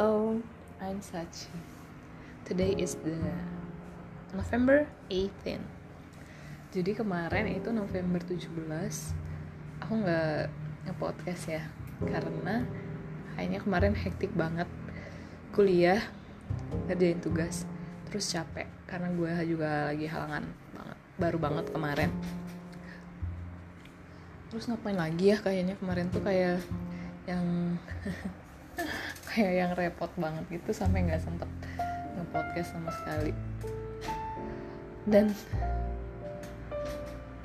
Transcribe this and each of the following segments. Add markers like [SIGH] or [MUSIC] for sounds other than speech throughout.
Hello, I'm Sachi. Today is the November 18. Jadi kemarin itu November 17 aku nggak nge-podcast ya. Karena kayaknya kemarin hektik banget. Kuliah ngerjain tugas terus capek. Karena gue juga lagi halangan banget baru banget kemarin. Terus ngapain lagi ya kayaknya? Kemarin tuh kayak yang [LAUGHS] kayak yang repot banget gitu sampai nggak sempet nge-podcast sama sekali. Dan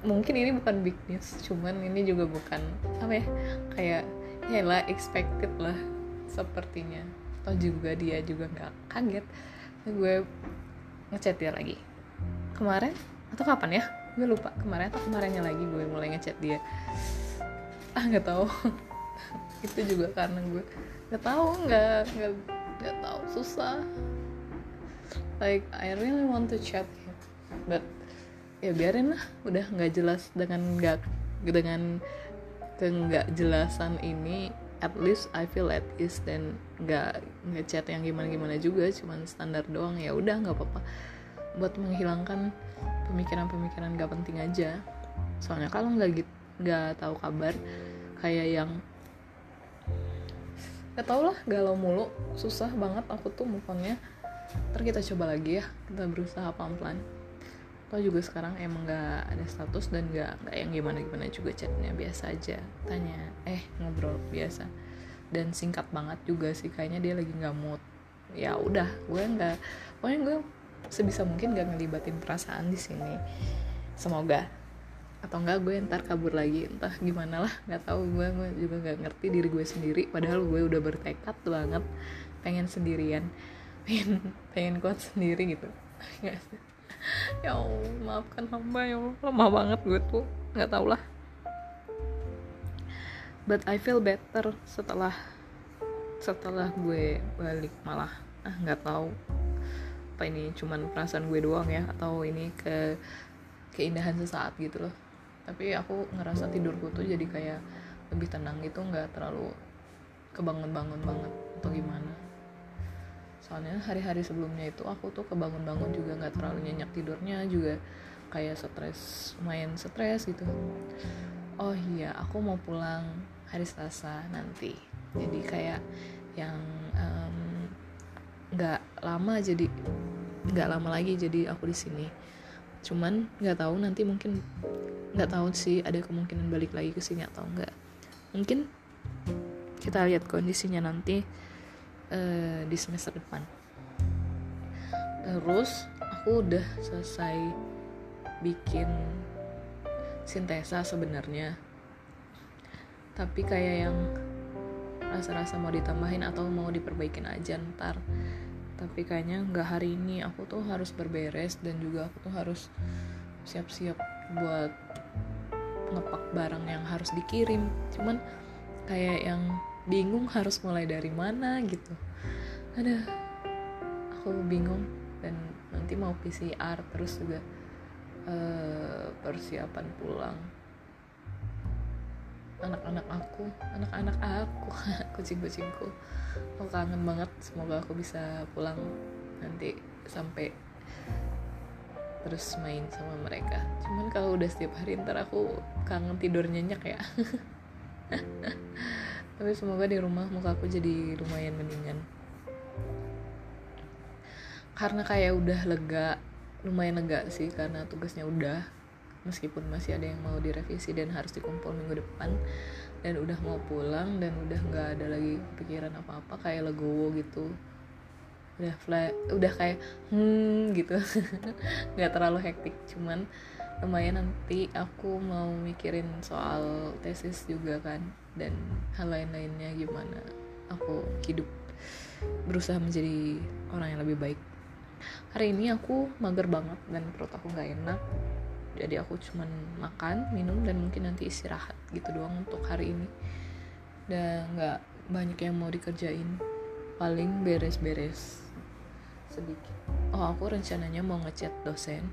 mungkin ini bukan big news cuman ini juga bukan apa ya kayak ya lah expected lah sepertinya. Atau juga dia juga nggak kaget. Gue ngechat dia lagi. Kemarin? Atau kapan ya? Gue lupa. Kemarin atau kemarinnya lagi gue mulai ngechat dia. Ah nggak tahu. [LAUGHS] Itu juga karena gue nggak tahu nggak nggak nggak tahu. Susah. Like I really want to chat him. But ya biarin lah. Udah nggak jelas dengan nggak dengan ke nggak jelasan ini at least I feel at ease dan nggak ngechat yang gimana gimana juga. Cuman standar doang ya udah nggak apa-apa. Buat menghilangkan pemikiran-pemikiran gak penting aja. Soalnya kalau nggak gitu nggak tahu kabar kayak yang gak tau lah galau mulu. Susah banget aku tuh move onnya. Ntar kita coba lagi ya. Kita berusaha pelan-pelan. Atau juga sekarang emang gak ada status dan gak, gak yang gimana-gimana juga chatnya. Biasa aja. Tanya eh ngobrol biasa. Dan singkat banget juga sih. Kayaknya dia lagi nggak mood. Ya udah gue nggak pokoknya gue sebisa mungkin gak ngelibatin perasaan di sini. Semoga atau enggak gue ntar kabur lagi entah gimana lah nggak tahu. Gue gue juga nggak ngerti diri gue sendiri padahal gue udah bertekad banget pengen sendirian. Pengen pengen kuat sendiri gitu. Ya Allah maafkan hamba ya Allah. Lemah banget gue tuh nggak tau lah. But I feel better setelah setelah gue balik malah. Ah nggak tahu. Apa ini cuman perasaan gue doang ya atau ini ke keindahan sesaat gitu loh tapi aku ngerasa tidurku tuh jadi kayak lebih tenang gitu nggak terlalu kebangun-bangun banget atau gimana. Soalnya hari-hari sebelumnya itu aku tuh kebangun-bangun juga nggak terlalu nyenyak tidurnya juga kayak stres main stres gitu. Oh iya aku mau pulang hari Selasa nanti. Jadi kayak yang nggak um, lama jadi nggak lama lagi jadi aku di sini. Cuman nggak tahu nanti mungkin nggak tahu sih ada kemungkinan balik lagi ke sini atau enggak mungkin kita lihat kondisinya nanti uh, di semester depan. Terus aku udah selesai bikin sintesa sebenarnya. Tapi kayak yang rasa-rasa mau ditambahin atau mau diperbaikin aja ntar. Tapi kayaknya nggak hari ini. Aku tuh harus berberes dan juga aku tuh harus siap-siap buat ngepak barang yang harus dikirim. Cuman kayak yang bingung harus mulai dari mana gitu. Ada aku bingung. Dan nanti mau PCR terus juga uh, persiapan pulang. Anak-anak aku anak-anak aku [LAUGHS] kucing-kucingku. Aku kangen banget semoga aku bisa pulang nanti sampai terus main sama mereka. Cuman kalau udah setiap hari ntar aku kangen tidur nyenyak ya. [LAUGHS] Tapi semoga di rumah muka aku jadi lumayan mendingan. Karena kayak udah lega lumayan lega sih karena tugasnya udah. Meskipun masih ada yang mau direvisi dan harus dikumpul minggu depan. Dan udah mau pulang dan udah nggak ada lagi pikiran apa-apa kayak legowo gitu udah fly, udah kayak hmm gitu. [LAUGHS] Nggak terlalu hektik cuman lumayan nanti aku mau mikirin soal tesis juga kan dan hal lain-lainnya gimana aku hidup berusaha menjadi orang yang lebih baik. Hari ini aku mager banget dan perut aku nggak enak jadi aku cuman makan minum dan mungkin nanti istirahat gitu doang untuk hari ini. Dan nggak banyak yang mau dikerjain paling beres-beres sedikit. Oh aku rencananya mau ngechat dosen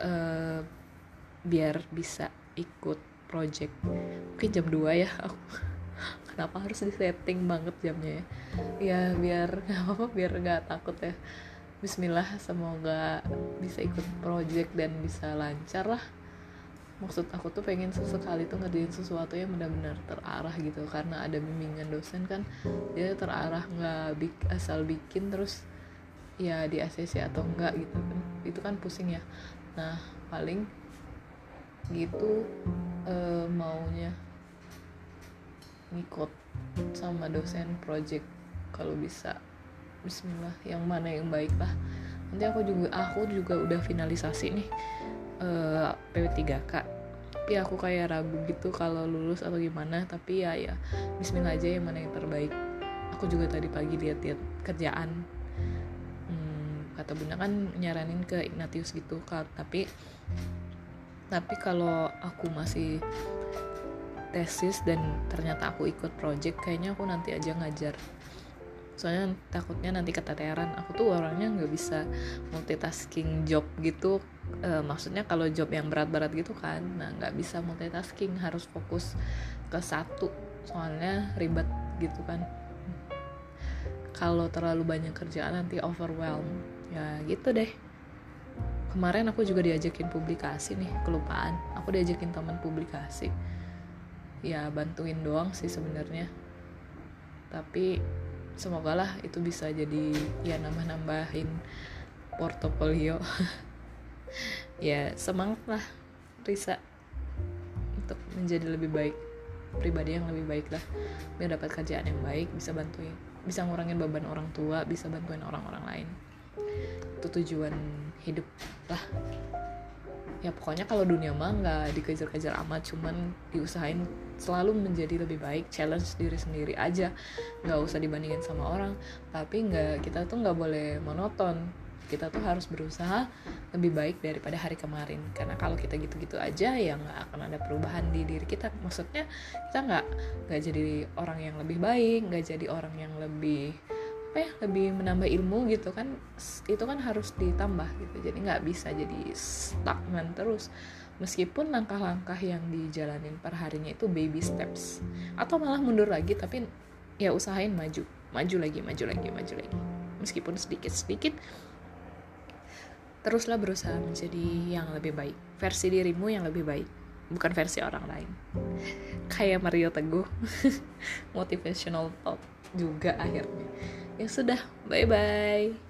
uh, biar bisa ikut project. Mungkin jam 2 ya aku. [LAUGHS] Kenapa harus disetting banget jamnya ya? Ya biar [LAUGHS] nggak apa biar nggak takut ya. Bismillah semoga bisa ikut project dan bisa lancar lah. Maksud aku tuh pengen sesekali tuh ngerjain sesuatu yang benar-benar terarah gitu. Karena ada bimbingan dosen kan dia terarah nggak bik asal bikin terus ya di ACC atau enggak gitu kan. Itu kan pusing ya. Nah paling gitu e, maunya ngikut sama dosen project kalau bisa. Bismillah yang mana yang baik lah. Nanti aku juga aku juga udah finalisasi nih uh, PW3K tapi aku kayak ragu gitu kalau lulus atau gimana. Tapi ya ya Bismillah aja yang mana yang terbaik. Aku juga tadi pagi lihat-lihat kerjaan kata bunda kan nyaranin ke Ignatius gitu kan tapi tapi kalau aku masih tesis dan ternyata aku ikut project kayaknya aku nanti aja ngajar. Soalnya takutnya nanti keteteran. Aku tuh orangnya nggak bisa multitasking job gitu. E, maksudnya kalau job yang berat-berat gitu kan nah nggak bisa multitasking. Harus fokus ke satu soalnya ribet gitu kan. Kalau terlalu banyak kerjaan nanti overwhelm ya gitu deh. Kemarin aku juga diajakin publikasi nih kelupaan. Aku diajakin teman publikasi. Ya bantuin doang sih sebenarnya. Tapi semoga lah itu bisa jadi ya nambah-nambahin portofolio. [LAUGHS] Ya semangat lah Risa untuk menjadi lebih baik pribadi yang lebih baik lah. Biar dapat kerjaan yang baik bisa bantuin bisa ngurangin beban orang tua bisa bantuin orang-orang lain itu tujuan hidup lah. Ya pokoknya kalau dunia mah nggak dikejar-kejar amat cuman diusahain selalu menjadi lebih baik challenge diri sendiri aja. Nggak usah dibandingin sama orang. Tapi nggak kita tuh nggak boleh monoton. Kita tuh harus berusaha lebih baik daripada hari kemarin. Karena kalau kita gitu-gitu aja ya nggak akan ada perubahan di diri kita. Maksudnya kita nggak nggak jadi orang yang lebih baik nggak jadi orang yang lebih apa ya lebih menambah ilmu gitu kan itu kan harus ditambah gitu. Jadi nggak bisa jadi stagnan terus. Meskipun langkah-langkah yang dijalanin per harinya itu baby steps. Atau malah mundur lagi tapi ya usahain maju. Maju lagi maju lagi maju lagi. Meskipun sedikit sedikit teruslah berusaha menjadi yang lebih baik. Versi dirimu yang lebih baik bukan versi orang lain. Kayak Mario Teguh. [LAUGHS] Motivational talk juga akhirnya ya sudah bye bye